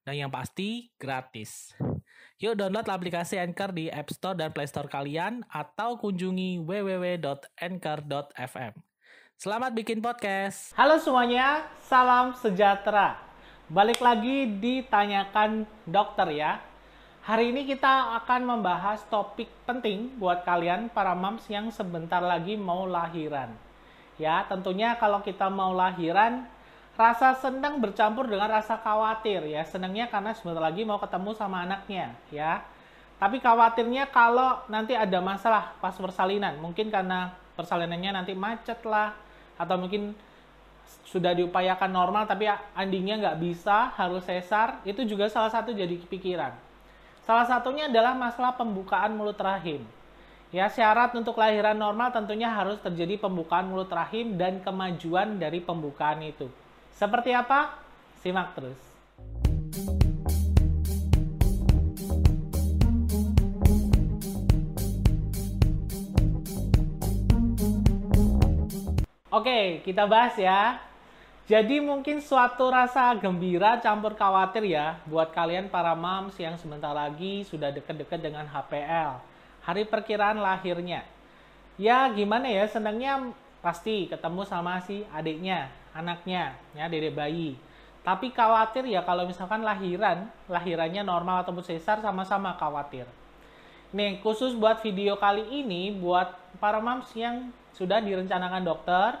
Dan yang pasti, gratis. Yuk download aplikasi Anchor di App Store dan Play Store kalian atau kunjungi www.anchor.fm. Selamat bikin podcast. Halo semuanya, salam sejahtera. Balik lagi ditanyakan dokter ya. Hari ini kita akan membahas topik penting buat kalian para moms yang sebentar lagi mau lahiran. Ya, tentunya kalau kita mau lahiran, rasa senang bercampur dengan rasa khawatir ya. Senangnya karena sebentar lagi mau ketemu sama anaknya ya. Tapi khawatirnya kalau nanti ada masalah pas persalinan, mungkin karena persalinannya nanti macet lah, atau mungkin sudah diupayakan normal tapi endingnya nggak bisa, harus sesar, itu juga salah satu jadi pikiran. Salah satunya adalah masalah pembukaan mulut rahim. Ya, syarat untuk lahiran normal tentunya harus terjadi pembukaan mulut rahim dan kemajuan dari pembukaan itu. Seperti apa? Simak terus. Oke, kita bahas ya. Jadi mungkin suatu rasa gembira campur khawatir ya buat kalian para moms yang sebentar lagi sudah deket-deket dengan HPL. Hari perkiraan lahirnya. Ya gimana ya, senangnya pasti ketemu sama si adiknya, anaknya, ya dede bayi. Tapi khawatir ya kalau misalkan lahiran, lahirannya normal ataupun sesar sama-sama khawatir. Nih, khusus buat video kali ini buat para moms yang sudah direncanakan dokter,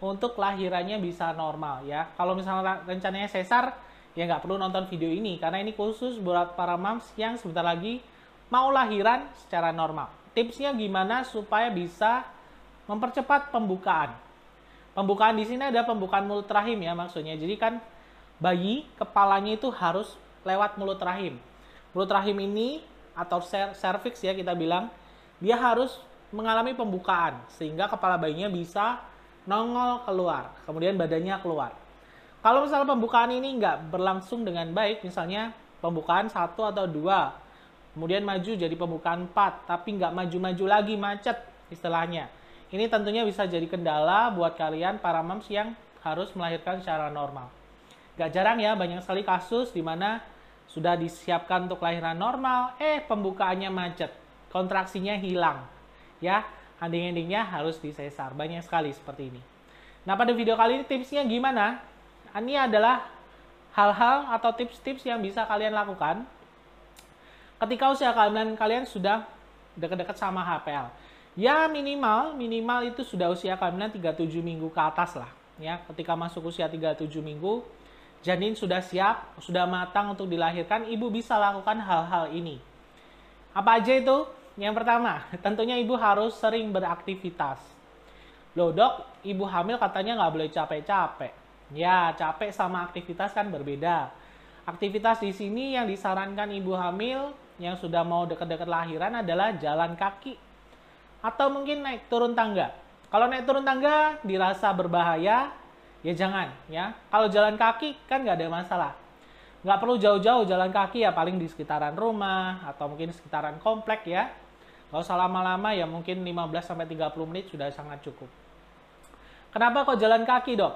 untuk lahirannya bisa normal ya. Kalau misalnya rencananya sesar, ya nggak perlu nonton video ini karena ini khusus buat para moms yang sebentar lagi mau lahiran secara normal. Tipsnya gimana supaya bisa mempercepat pembukaan. Pembukaan di sini ada pembukaan mulut rahim ya maksudnya. Jadi kan bayi kepalanya itu harus lewat mulut rahim. Mulut rahim ini atau cervix ya kita bilang dia harus mengalami pembukaan sehingga kepala bayinya bisa nongol keluar, kemudian badannya keluar. Kalau misalnya pembukaan ini nggak berlangsung dengan baik, misalnya pembukaan satu atau dua, kemudian maju jadi pembukaan empat, tapi nggak maju-maju lagi macet istilahnya. Ini tentunya bisa jadi kendala buat kalian para moms yang harus melahirkan secara normal. Gak jarang ya, banyak sekali kasus di mana sudah disiapkan untuk lahiran normal, eh pembukaannya macet, kontraksinya hilang. Ya, ending-endingnya harus disesar. Banyak sekali seperti ini. Nah, pada video kali ini tipsnya gimana? Ini adalah hal-hal atau tips-tips yang bisa kalian lakukan ketika usia kalian kalian sudah dekat-dekat sama HPL. Ya minimal, minimal itu sudah usia kalian 37 minggu ke atas lah. Ya, ketika masuk usia 37 minggu, janin sudah siap, sudah matang untuk dilahirkan, ibu bisa lakukan hal-hal ini. Apa aja itu? Yang pertama, tentunya ibu harus sering beraktivitas. Loh dok, ibu hamil katanya nggak boleh capek-capek. Ya, capek sama aktivitas kan berbeda. Aktivitas di sini yang disarankan ibu hamil yang sudah mau deket-deket lahiran adalah jalan kaki. Atau mungkin naik turun tangga. Kalau naik turun tangga dirasa berbahaya, ya jangan ya. Kalau jalan kaki kan nggak ada masalah nggak perlu jauh-jauh jalan kaki ya paling di sekitaran rumah atau mungkin sekitaran komplek ya Gak usah lama-lama ya mungkin 15 sampai 30 menit sudah sangat cukup. Kenapa kok jalan kaki, Dok?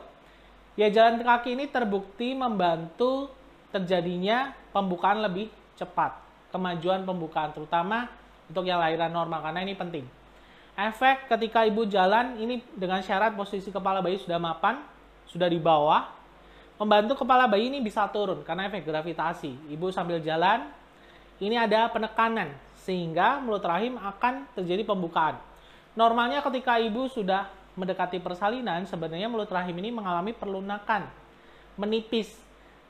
Ya jalan kaki ini terbukti membantu terjadinya pembukaan lebih cepat. Kemajuan pembukaan terutama untuk yang lahiran normal karena ini penting. Efek ketika ibu jalan ini dengan syarat posisi kepala bayi sudah mapan, sudah di bawah, membantu kepala bayi ini bisa turun karena efek gravitasi. Ibu sambil jalan, ini ada penekanan sehingga mulut rahim akan terjadi pembukaan. Normalnya ketika ibu sudah mendekati persalinan, sebenarnya mulut rahim ini mengalami perlunakan, menipis.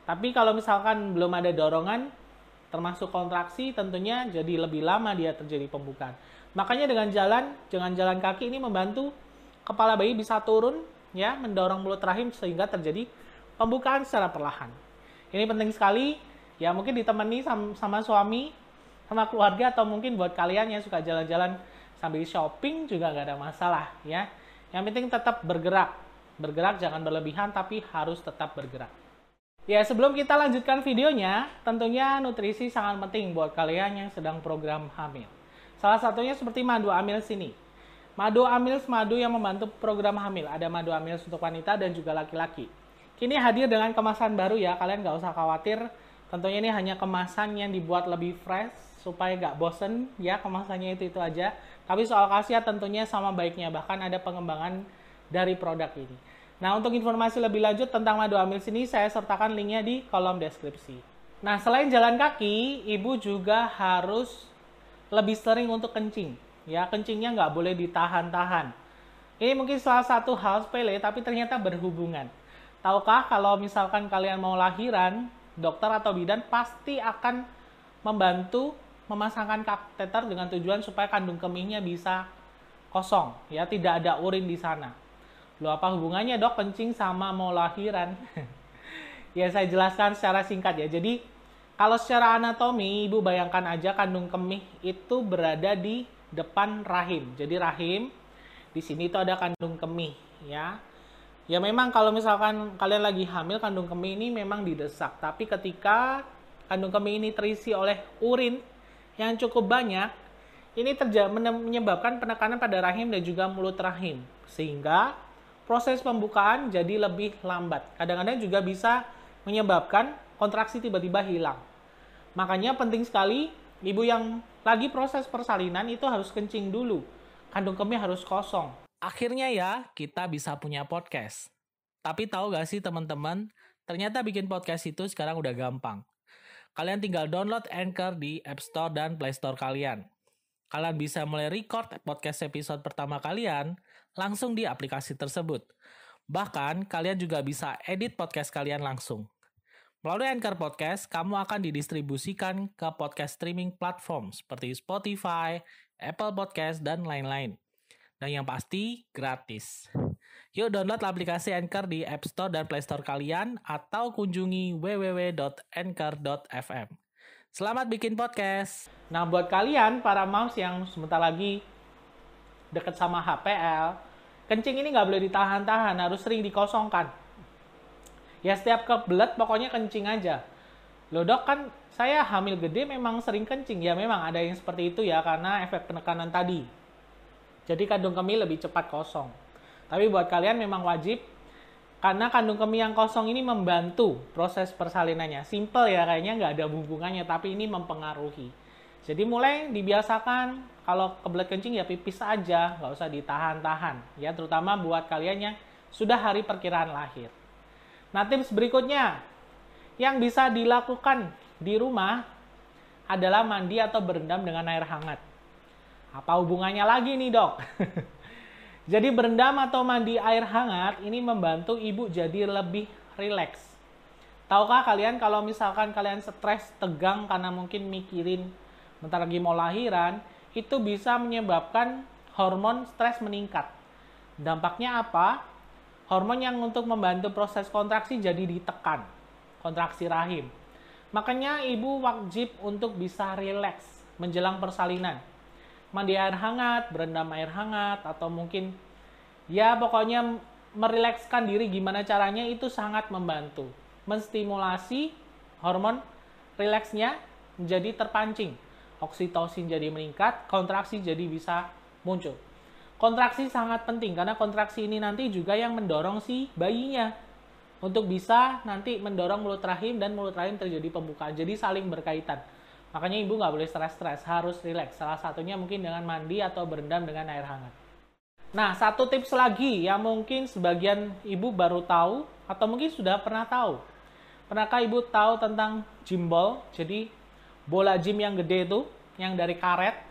Tapi kalau misalkan belum ada dorongan, termasuk kontraksi, tentunya jadi lebih lama dia terjadi pembukaan. Makanya dengan jalan, dengan jalan kaki ini membantu kepala bayi bisa turun, ya, mendorong mulut rahim sehingga terjadi pembukaan secara perlahan. Ini penting sekali Ya mungkin ditemani sama, sama suami, sama keluarga atau mungkin buat kalian yang suka jalan-jalan sambil shopping juga nggak ada masalah ya. Yang penting tetap bergerak. Bergerak jangan berlebihan tapi harus tetap bergerak. Ya, sebelum kita lanjutkan videonya, tentunya nutrisi sangat penting buat kalian yang sedang program hamil. Salah satunya seperti madu amil sini. Madu amil madu yang membantu program hamil. Ada madu amil untuk wanita dan juga laki-laki. Kini hadir dengan kemasan baru ya, kalian nggak usah khawatir. Tentunya ini hanya kemasan yang dibuat lebih fresh supaya nggak bosen ya kemasannya itu itu aja. Tapi soal khasiat tentunya sama baiknya, bahkan ada pengembangan dari produk ini. Nah, untuk informasi lebih lanjut tentang madu amil sini, saya sertakan linknya di kolom deskripsi. Nah, selain jalan kaki, ibu juga harus lebih sering untuk kencing. Ya, kencingnya nggak boleh ditahan-tahan. Ini mungkin salah satu hal sepele, tapi ternyata berhubungan. Tahukah kalau misalkan kalian mau lahiran, dokter atau bidan pasti akan membantu memasangkan kateter dengan tujuan supaya kandung kemihnya bisa kosong, ya tidak ada urin di sana. Lo apa hubungannya dok kencing sama mau lahiran? ya saya jelaskan secara singkat ya. Jadi kalau secara anatomi ibu bayangkan aja kandung kemih itu berada di depan rahim. Jadi rahim di sini itu ada kandung kemih ya. Ya memang kalau misalkan kalian lagi hamil kandung kemih ini memang didesak. Tapi ketika kandung kemih ini terisi oleh urin yang cukup banyak, ini menyebabkan penekanan pada rahim dan juga mulut rahim. Sehingga proses pembukaan jadi lebih lambat. Kadang-kadang juga bisa menyebabkan kontraksi tiba-tiba hilang. Makanya penting sekali ibu yang lagi proses persalinan itu harus kencing dulu. Kandung kemih harus kosong. Akhirnya ya, kita bisa punya podcast. Tapi tahu gak sih teman-teman, ternyata bikin podcast itu sekarang udah gampang. Kalian tinggal download Anchor di App Store dan Play Store kalian. Kalian bisa mulai record podcast episode pertama kalian, langsung di aplikasi tersebut. Bahkan, kalian juga bisa edit podcast kalian langsung. Melalui Anchor Podcast, kamu akan didistribusikan ke podcast streaming platform seperti Spotify, Apple Podcast, dan lain-lain. Dan yang pasti, gratis. Yuk download aplikasi Anchor di App Store dan Play Store kalian atau kunjungi www.anchor.fm. Selamat bikin podcast. Nah, buat kalian para moms yang sebentar lagi dekat sama HPL, kencing ini nggak boleh ditahan-tahan, harus sering dikosongkan. Ya setiap kebelet pokoknya kencing aja. Loh dok kan saya hamil gede memang sering kencing. Ya memang ada yang seperti itu ya karena efek penekanan tadi. Jadi kandung kemih lebih cepat kosong. Tapi buat kalian memang wajib karena kandung kemih yang kosong ini membantu proses persalinannya. Simple ya kayaknya nggak ada hubungannya tapi ini mempengaruhi. Jadi mulai dibiasakan kalau kebelet kencing ya pipis aja, nggak usah ditahan-tahan. Ya terutama buat kalian yang sudah hari perkiraan lahir. Nah tips berikutnya yang bisa dilakukan di rumah adalah mandi atau berendam dengan air hangat. Apa hubungannya lagi nih dok? jadi berendam atau mandi air hangat ini membantu ibu jadi lebih rileks. Tahukah kalian kalau misalkan kalian stres, tegang karena mungkin mikirin bentar lagi mau lahiran, itu bisa menyebabkan hormon stres meningkat. Dampaknya apa? Hormon yang untuk membantu proses kontraksi jadi ditekan, kontraksi rahim. Makanya ibu wajib untuk bisa rileks menjelang persalinan. Mandi air hangat, berendam air hangat, atau mungkin ya pokoknya merilekskan diri gimana caranya itu sangat membantu. Menstimulasi hormon rileksnya menjadi terpancing oksitosin jadi meningkat, kontraksi jadi bisa muncul. Kontraksi sangat penting karena kontraksi ini nanti juga yang mendorong si bayinya untuk bisa nanti mendorong mulut rahim dan mulut rahim terjadi pembukaan. Jadi saling berkaitan. Makanya ibu nggak boleh stres-stres, harus rileks. Salah satunya mungkin dengan mandi atau berendam dengan air hangat. Nah, satu tips lagi yang mungkin sebagian ibu baru tahu atau mungkin sudah pernah tahu. Pernahkah ibu tahu tentang gym ball? Jadi bola gym yang gede itu, yang dari karet,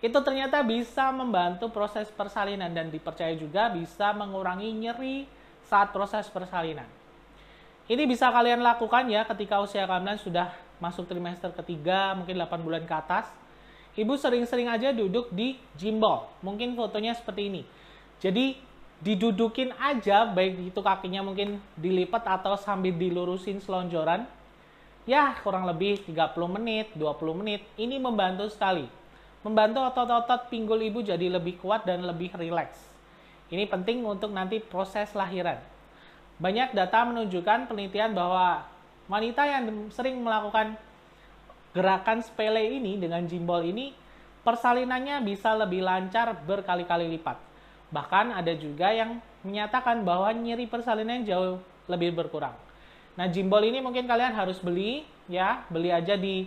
itu ternyata bisa membantu proses persalinan dan dipercaya juga bisa mengurangi nyeri saat proses persalinan. Ini bisa kalian lakukan ya ketika usia kalian sudah masuk trimester ketiga, mungkin 8 bulan ke atas. Ibu sering-sering aja duduk di gym ball. Mungkin fotonya seperti ini. Jadi didudukin aja, baik itu kakinya mungkin dilipat atau sambil dilurusin selonjoran ya kurang lebih 30 menit, 20 menit. Ini membantu sekali. Membantu otot-otot pinggul ibu jadi lebih kuat dan lebih rileks. Ini penting untuk nanti proses lahiran. Banyak data menunjukkan penelitian bahwa wanita yang sering melakukan gerakan sepele ini dengan jimbol ini persalinannya bisa lebih lancar berkali-kali lipat. Bahkan ada juga yang menyatakan bahwa nyeri persalinan jauh lebih berkurang. Nah, jimbol ini mungkin kalian harus beli ya, beli aja di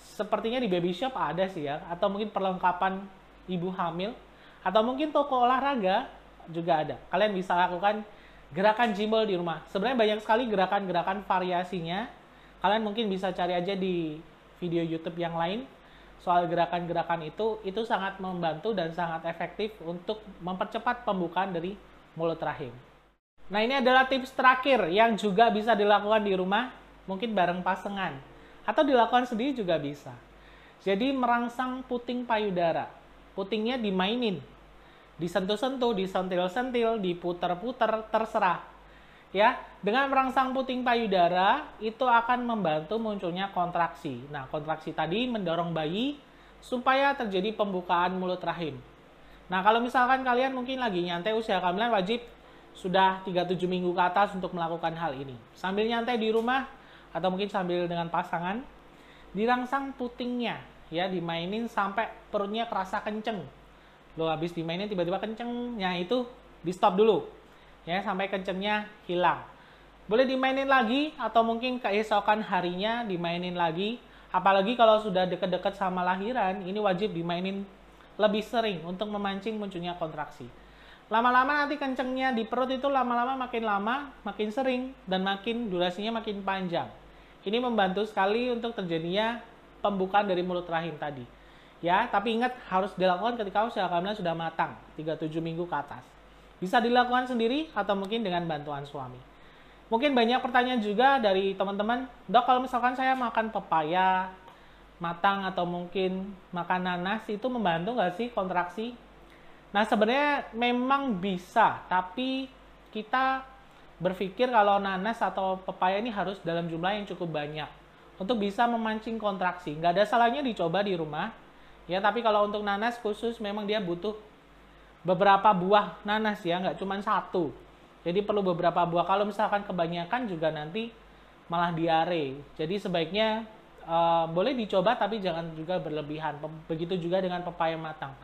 sepertinya di baby shop ada sih ya, atau mungkin perlengkapan ibu hamil atau mungkin toko olahraga juga ada. Kalian bisa lakukan gerakan jimbol di rumah. Sebenarnya banyak sekali gerakan-gerakan variasinya. Kalian mungkin bisa cari aja di video YouTube yang lain soal gerakan-gerakan itu itu sangat membantu dan sangat efektif untuk mempercepat pembukaan dari mulut rahim. Nah, ini adalah tips terakhir yang juga bisa dilakukan di rumah, mungkin bareng pasangan atau dilakukan sendiri juga bisa. Jadi merangsang puting payudara. Putingnya dimainin. Disentuh-sentuh, disentil-sentil, diputer-puter, terserah ya dengan merangsang puting payudara itu akan membantu munculnya kontraksi. Nah, kontraksi tadi mendorong bayi supaya terjadi pembukaan mulut rahim. Nah, kalau misalkan kalian mungkin lagi nyantai usia kehamilan wajib sudah 37 minggu ke atas untuk melakukan hal ini. Sambil nyantai di rumah atau mungkin sambil dengan pasangan dirangsang putingnya ya dimainin sampai perutnya kerasa kenceng. Lo habis dimainin tiba-tiba kenceng, ya itu di stop dulu ya sampai kencengnya hilang. Boleh dimainin lagi atau mungkin keesokan harinya dimainin lagi. Apalagi kalau sudah deket-deket sama lahiran, ini wajib dimainin lebih sering untuk memancing munculnya kontraksi. Lama-lama nanti kencengnya di perut itu lama-lama makin lama, makin sering, dan makin durasinya makin panjang. Ini membantu sekali untuk terjadinya pembukaan dari mulut rahim tadi. Ya, tapi ingat harus dilakukan ketika usia kehamilan sudah matang, 37 minggu ke atas. Bisa dilakukan sendiri atau mungkin dengan bantuan suami. Mungkin banyak pertanyaan juga dari teman-teman, dok kalau misalkan saya makan pepaya matang atau mungkin makan nanas itu membantu nggak sih kontraksi? Nah sebenarnya memang bisa, tapi kita berpikir kalau nanas atau pepaya ini harus dalam jumlah yang cukup banyak untuk bisa memancing kontraksi. Nggak ada salahnya dicoba di rumah, ya tapi kalau untuk nanas khusus memang dia butuh beberapa buah nanas ya, nggak cuma satu. Jadi perlu beberapa buah. Kalau misalkan kebanyakan juga nanti malah diare. Jadi sebaiknya uh, boleh dicoba tapi jangan juga berlebihan. Begitu juga dengan pepaya matang.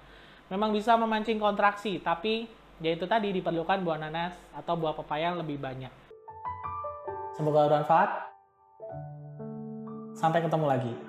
Memang bisa memancing kontraksi, tapi yaitu tadi diperlukan buah nanas atau buah pepaya yang lebih banyak. Semoga bermanfaat. Sampai ketemu lagi.